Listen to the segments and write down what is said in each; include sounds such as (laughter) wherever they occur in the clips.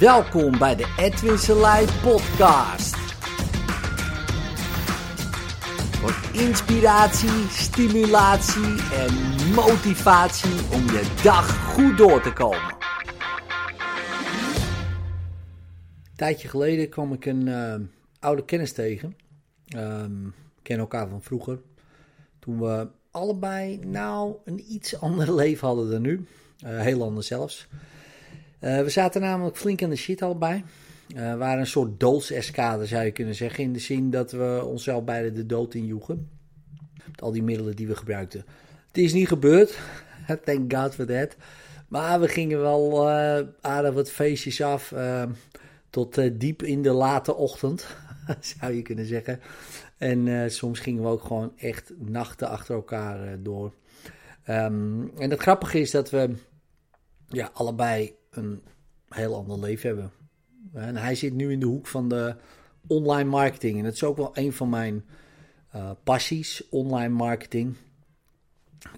Welkom bij de Edwin Selei podcast. Voor inspiratie, stimulatie en motivatie om je dag goed door te komen. Een tijdje geleden kwam ik een uh, oude kennis tegen. Um, ken elkaar van vroeger. Toen we allebei nou een iets ander (laughs) leven hadden dan nu. Uh, heel anders zelfs. Uh, we zaten namelijk flink in de shit allebei. Uh, waren een soort doodseskader zou je kunnen zeggen. In de zin dat we onszelf beide de dood injoegen. Met al die middelen die we gebruikten. Het is niet gebeurd. (laughs) Thank God for that. Maar we gingen wel uh, aardig wat feestjes af. tot diep in de late ochtend. (laughs) zou je kunnen zeggen. En soms gingen we ook gewoon echt nachten achter elkaar door. Um, en het grappige is dat we ja, allebei een heel ander leven hebben. En hij zit nu in de hoek van de online marketing. En dat is ook wel een van mijn uh, passies, online marketing.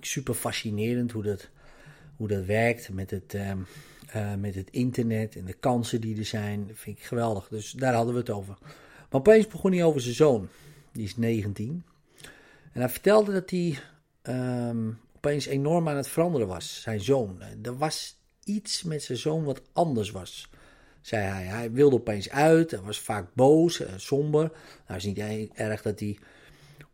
Super fascinerend hoe dat, hoe dat werkt met het, uh, uh, met het internet en de kansen die er zijn. Dat vind ik geweldig. Dus daar hadden we het over. Maar opeens begon hij over zijn zoon. Die is 19. En hij vertelde dat hij um, opeens enorm aan het veranderen was. Zijn zoon. Er was iets met zijn zoon wat anders was. Zei hij. Hij wilde opeens uit. Hij was vaak boos, uh, somber. Nou is niet erg dat hij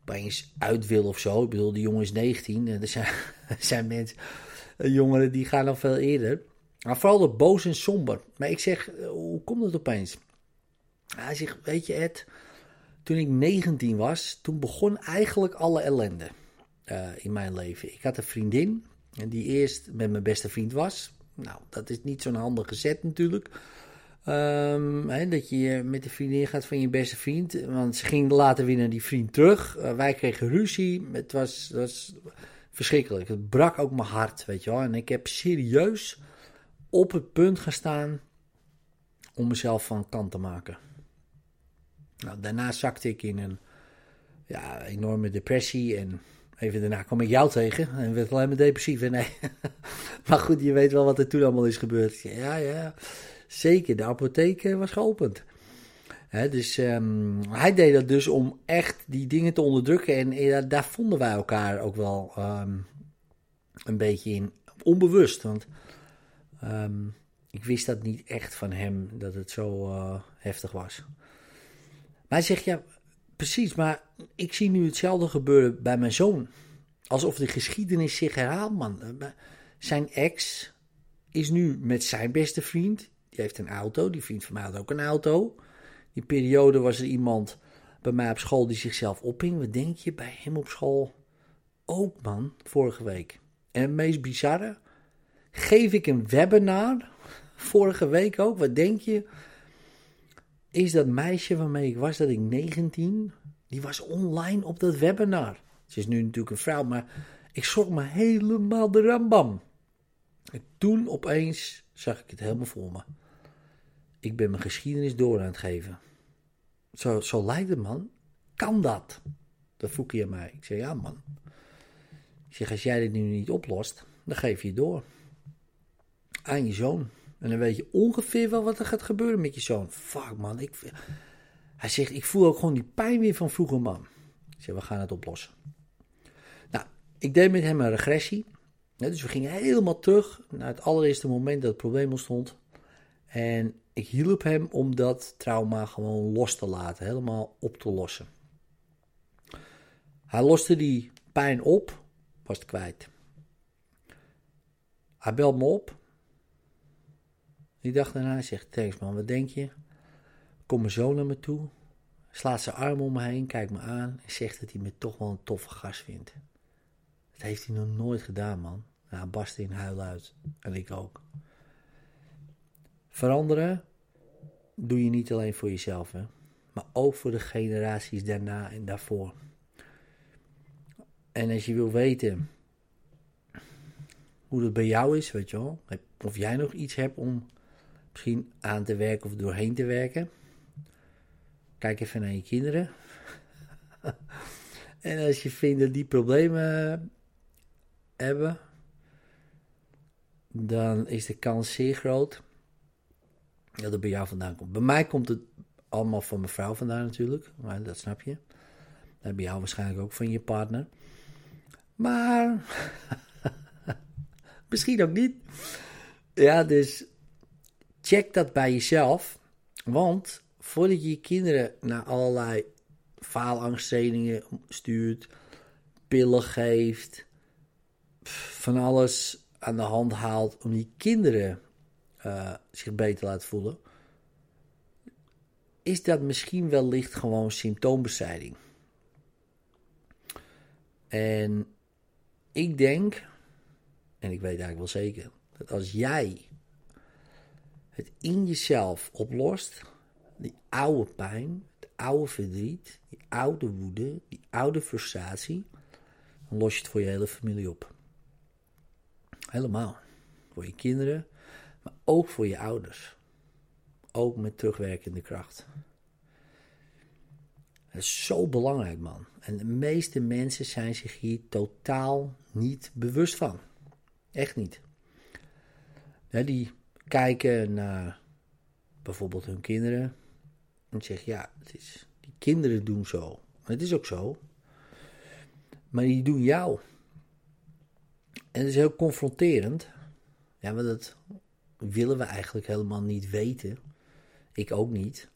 opeens uit wil of zo. Ik bedoel, die jongen is 19. Er zijn, (laughs) zijn mensen, jongeren die gaan nog veel eerder. Maar vooral dat boos en somber. Maar ik zeg, eh, hoe komt het opeens? Hij zegt, weet je Ed, toen ik 19 was, toen begon eigenlijk alle ellende uh, in mijn leven. Ik had een vriendin, die eerst met mijn beste vriend was. Nou, dat is niet zo'n handige set natuurlijk. Hè, dat je met de vriendin gaat van je beste vriend. Want ze ging later weer naar die vriend terug. Uh, wij kregen ruzie. Het was, het was verschrikkelijk. Het brak ook mijn hart, weet je wel. En ik heb serieus op het punt gestaan om mezelf van kant te maken. Nou, daarna zakte ik in een ja, enorme depressie en Even daarna kwam ik jou tegen en werd alleen maar depressief. Nee. (laughs) maar goed, je weet wel wat er toen allemaal is gebeurd. Ja, ja, zeker. De apotheek eh, was geopend. dus um, hij deed dat dus om echt die dingen te onderdrukken. En uh, daar vonden wij elkaar ook wel um, een beetje in. Onbewust, want um, ik wist dat niet echt van hem, dat het zo uh, heftig was. Maar hij zegt, ja, Precies, maar ik zie nu hetzelfde gebeuren bij mijn zoon. Alsof de geschiedenis zich herhaalt, man. Zijn ex is nu met zijn beste vriend. Die heeft een auto. Die vriend van mij had ook een auto. Die periode was er iemand bij mij op school die zichzelf ophing. Wat denk je bij hem op school? Ook, man, vorige week. En het meest bizarre, geef ik een webinar, (laughs) vorige week ook. Wat denk je? Is dat meisje waarmee ik was, dat ik 19, die was online op dat webinar. Ze is nu natuurlijk een vrouw, maar ik schrok me helemaal de rambam. En toen opeens zag ik het helemaal voor me. Ik ben mijn geschiedenis door aan het geven. Zo, zo lijkt het, man. Kan dat? Dat vroeg hij aan mij. Ik zei, ja, man. Ik zeg, als jij dit nu niet oplost, dan geef je het door. Aan je zoon. En dan weet je ongeveer wel wat er gaat gebeuren met je zoon. Fuck man, ik, hij zegt, ik voel ook gewoon die pijn weer van vroeger man. Ik zeg, we gaan het oplossen. Nou, ik deed met hem een regressie. dus we gingen helemaal terug naar het allereerste moment dat het probleem ontstond. En ik hielp hem om dat trauma gewoon los te laten, helemaal op te lossen. Hij loste die pijn op, was het kwijt. Hij belt me op die dag daarna zegt thanks man, wat denk je? Kom mijn zoon naar me toe, slaat zijn arm om me heen, kijkt me aan en zegt dat hij me toch wel een toffe gast vindt. Dat heeft hij nog nooit gedaan man. Nou, hij in huil uit. En ik ook. Veranderen doe je niet alleen voor jezelf, hè? maar ook voor de generaties daarna en daarvoor. En als je wil weten hoe dat bij jou is, weet je wel, of jij nog iets hebt om misschien aan te werken of doorheen te werken. Kijk even naar je kinderen. (laughs) en als je vindt dat die problemen hebben, dan is de kans zeer groot dat het bij jou vandaan komt. Bij mij komt het allemaal van mijn vrouw vandaan natuurlijk, maar dat snap je. Dat bij jou waarschijnlijk ook van je partner. Maar (laughs) misschien ook niet. Ja, dus check dat bij jezelf. Want voordat je je kinderen naar allerlei faalangsttrainingen stuurt, pillen geeft, van alles aan de hand haalt om die kinderen uh, zich beter te laten voelen, is dat misschien wellicht gewoon symptoombestrijding. En ik denk, en ik weet eigenlijk wel zeker, dat als jij het in jezelf oplost, die oude pijn, het oude verdriet, die oude woede, die oude frustratie, dan los je het voor je hele familie op. Helemaal. Voor je kinderen, maar ook voor je ouders. Ook met terugwerkende kracht. Dat is zo belangrijk, man. En de meeste mensen zijn zich hier totaal niet bewust van. Echt niet. die kijken naar bijvoorbeeld hun kinderen. En zeggen, ja, het is, die kinderen doen zo. het is ook zo. Maar die doen jou. En het is heel confronterend. Ja, maar dat willen we eigenlijk helemaal niet weten. Ik ook niet.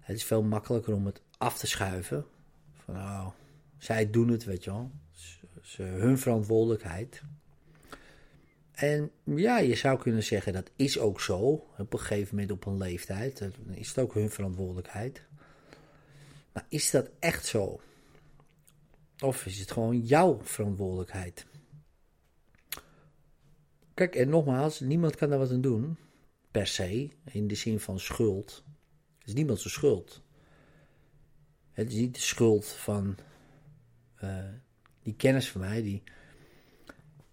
Het is veel makkelijker om het af te schuiven. Van nou, zij doen het, weet je wel. Het is hun verantwoordelijkheid. En ja, je zou kunnen zeggen dat is ook zo. Op een gegeven moment op een leeftijd. Dan is het ook hun verantwoordelijkheid. Maar is dat echt zo? Of is het gewoon jouw verantwoordelijkheid? Kijk, en nogmaals, niemand kan daar wat aan doen. Per se, in de zin van schuld. Het is niemand zijn schuld. Het is niet de schuld van uh, die kennis van mij, die,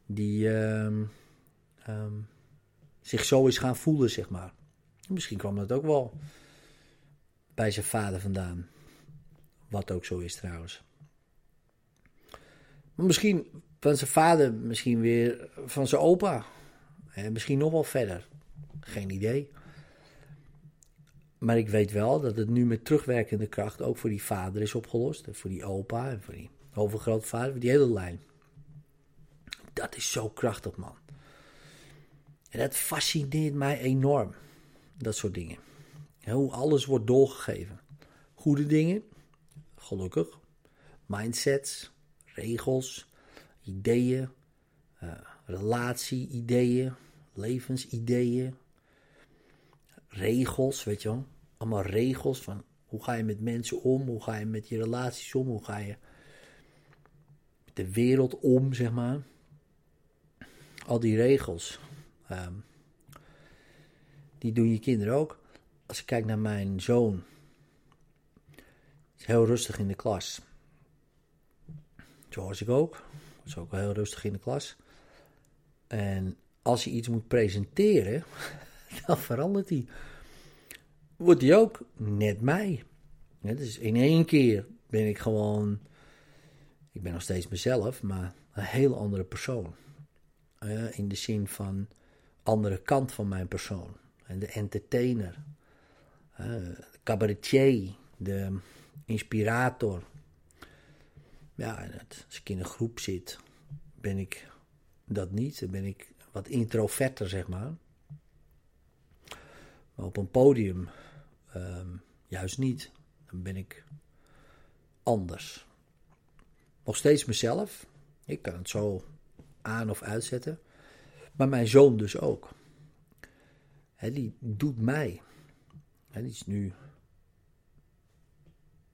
die uh, um, zich zo is gaan voelen, zeg maar. Misschien kwam dat ook wel bij zijn vader vandaan. Wat ook zo is trouwens. Maar misschien van zijn vader, misschien weer van zijn opa. En misschien nog wel verder. Geen idee. Maar ik weet wel dat het nu met terugwerkende kracht ook voor die vader is opgelost. En voor die opa en voor die overgrootvader, voor die hele lijn. Dat is zo krachtig, man. En dat fascineert mij enorm. Dat soort dingen. Hoe alles wordt doorgegeven. Goede dingen, gelukkig. Mindsets, regels, ideeën, uh, relatie-ideeën, levensideeën, regels, weet je wel. Allemaal regels van hoe ga je met mensen om, hoe ga je met je relaties om, hoe ga je met de wereld om, zeg maar. Al die regels. Ehm, die doen je kinderen ook. Als ik kijk naar mijn zoon, is heel rustig in de klas. Zo ik ook. Was ook wel heel rustig in de klas. En als je iets moet presenteren, (laughs) dan verandert hij. Wordt hij ook net mij. dus in één keer ben ik gewoon. Ik ben nog steeds mezelf, maar een heel andere persoon. Uh, in de zin van andere kant van mijn persoon. De entertainer, de cabaretier, de inspirator. Ja, als ik in een groep zit, ben ik dat niet. Dan ben ik wat introverter, zeg maar. Maar op een podium ehm, juist niet. Dan ben ik anders. Nog steeds mezelf. Ik kan het zo aan of uitzetten. Maar mijn zoon dus ook. die doet mij. die is nu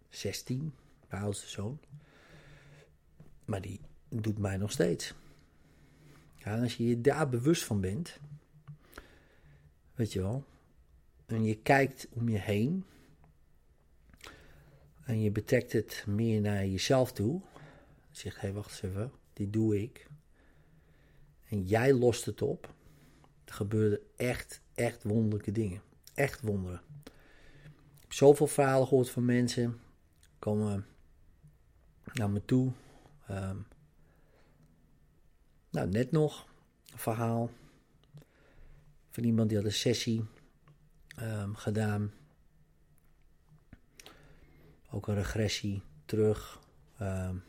16, mijn oudste zoon. Maar die doet mij nog steeds. Ja, en als je je daar bewust van bent, weet je wel, en je kijkt om je heen, en je betrekt het meer naar jezelf toe, zeg je, hé, wacht even, dit doe ik. En jij lost het op. Er gebeuren echt, echt wonderlijke dingen. Echt wonderen. Ik heb zoveel verhalen gehoord van mensen. Komen naar me toe. Ehm, nou, net nog een verhaal van iemand die had een sessie. ehm, gedaan. Ook een regressie terug. Um,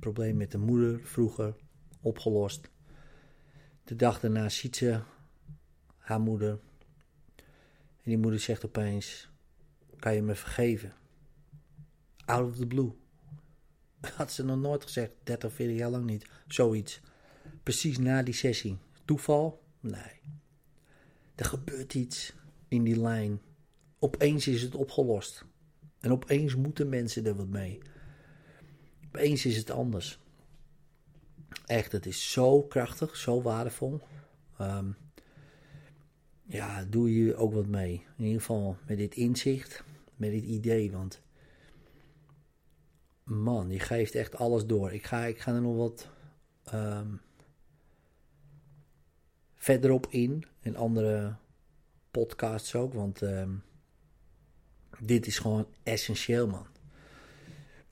probleem met de moeder vroeger opgelost. De dag daarna ziet ze haar moeder. En die moeder zegt opeens: Kan je me vergeven? Out of the blue. (laughs) Had ze nog nooit gezegd, 30, 40 jaar lang niet. Zoiets. Precies na die sessie. Toeval? Nee. Er gebeurt iets in die lijn. Opeens is het opgelost. En opeens moeten mensen er wat mee. Opeens is het anders. Echt, het is zo krachtig, zo waardevol. Um, ja, doe je ook wat mee. In ieder geval met dit inzicht, met dit idee. Want man, je geeft echt alles door. Ik ga, ik ga er nog wat um, verderop in. In andere podcasts ook. Want um, dit is gewoon essentieel, man.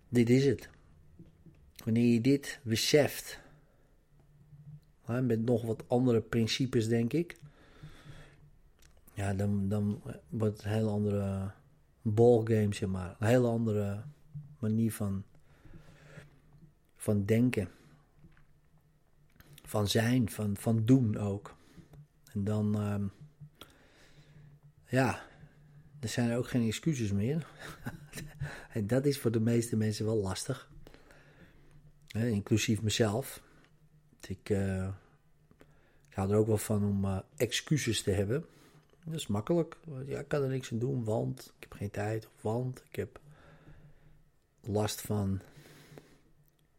Dit is het. Wanneer je dit beseft. Met nog wat andere principes, denk ik. Ja, dan, dan wordt het een heel andere ballgame, zeg maar. Een hele andere manier van, van denken. Van zijn, van, van doen ook. En dan, uh, ja, er zijn ook geen excuses meer. en (laughs) dat is voor de meeste mensen wel lastig. inclusief mezelf. Ik, uh, ik hou er ook wel van om uh, excuses te hebben. Dat is makkelijk. Ja, ik kan er niks aan doen, want ik heb geen tijd. Want ik heb last van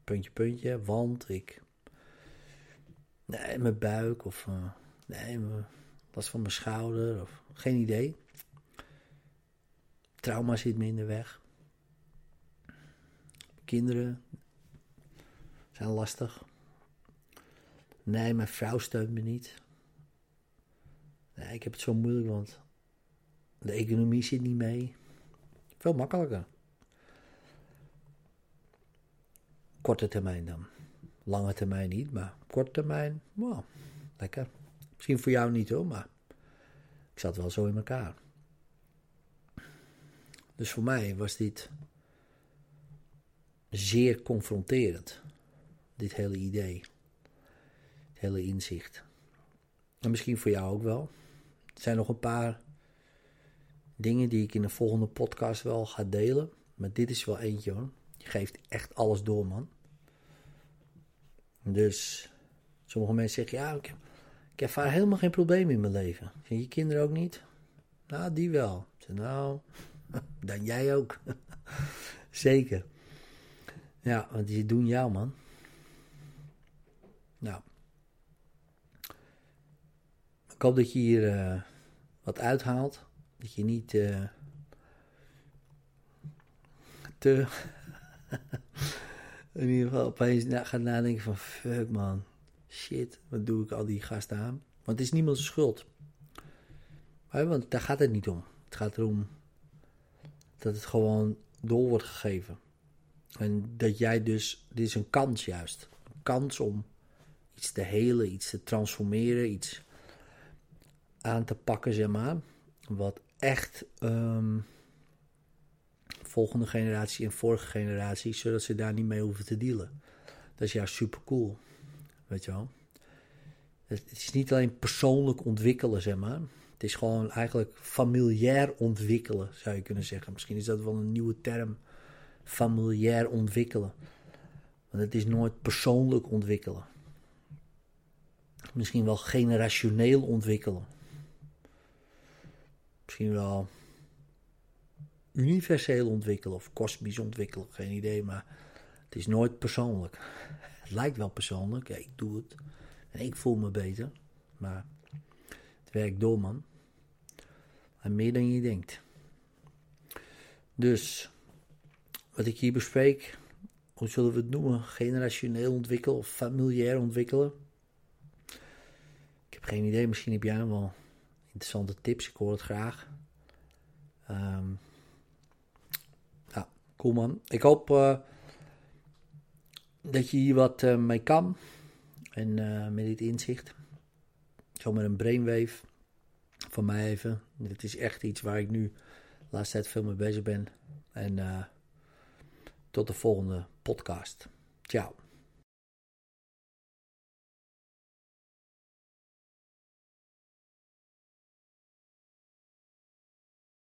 puntje, puntje. Want ik... Nee, mijn buik of... Uh, nee, last van mijn schouder of... Geen idee. Trauma zit me in de weg. Kinderen zijn lastig. Nee, mijn vrouw steunt me niet. Ik heb het zo moeilijk, want de economie zit niet mee. Veel makkelijker. Korte termijn dan. Lange termijn niet, maar korte termijn, wow, lekker. Misschien voor jou niet hoor, maar ik zat wel zo in elkaar. Dus voor mij was dit zeer confronterend. Dit hele idee. Hele inzicht. En misschien voor jou ook wel. Er zijn nog een paar dingen die ik in de volgende podcast wel ga delen. Maar dit is wel eentje hoor. Je geeft echt alles door, man. Dus sommige mensen zeggen: Ja, ik, ik ervaar helemaal geen probleem in mijn leven. Vind je kinderen ook niet? Nou, die wel. Zeg, nou, (laughs) dan jij ook. (laughs) Zeker. Ja, want die doen jou, man. Nou. Ik hoop dat je hier uh, wat uithaalt. Dat je niet uh, te. (laughs) in ieder geval opeens na, gaat nadenken van fuck man. Shit, wat doe ik al die gasten aan? Want het is niemands schuld. Want daar gaat het niet om. Het gaat erom dat het gewoon door wordt gegeven. En dat jij dus, dit is een kans juist. Een kans om iets te helen, iets te transformeren, iets aan te pakken, zeg maar. Wat echt um, volgende generatie en vorige generatie, zodat ze daar niet mee hoeven te dealen. Dat is juist super cool. Weet je wel. Het is niet alleen persoonlijk ontwikkelen, zeg maar. Het is gewoon eigenlijk familiair ontwikkelen, zou je kunnen zeggen. Misschien is dat wel een nieuwe term. Familiair ontwikkelen. Want het is nooit persoonlijk ontwikkelen. Misschien wel generationeel ontwikkelen. Misschien wel universeel ontwikkelen of kosmisch ontwikkelen, geen idee, maar het is nooit persoonlijk. (laughs) Het lijkt wel persoonlijk, ja, ik doe het en ik voel me beter, maar het werkt door, man. En meer dan je denkt. Dus, wat ik hier bespreek, hoe zullen we het noemen? Generationeel ontwikkelen of familiair ontwikkelen? Ik heb geen idee, misschien heb jij wel interessante tips, ik hoor het graag. Um, ja, cool man. Ik hoop uh, dat je hier wat uh, mee kan. En uh, met dit inzicht. Zo met een brainwave van mij even. Dit is echt iets waar ik nu de laatste tijd veel mee bezig ben. En tot de volgende podcast. Ciao.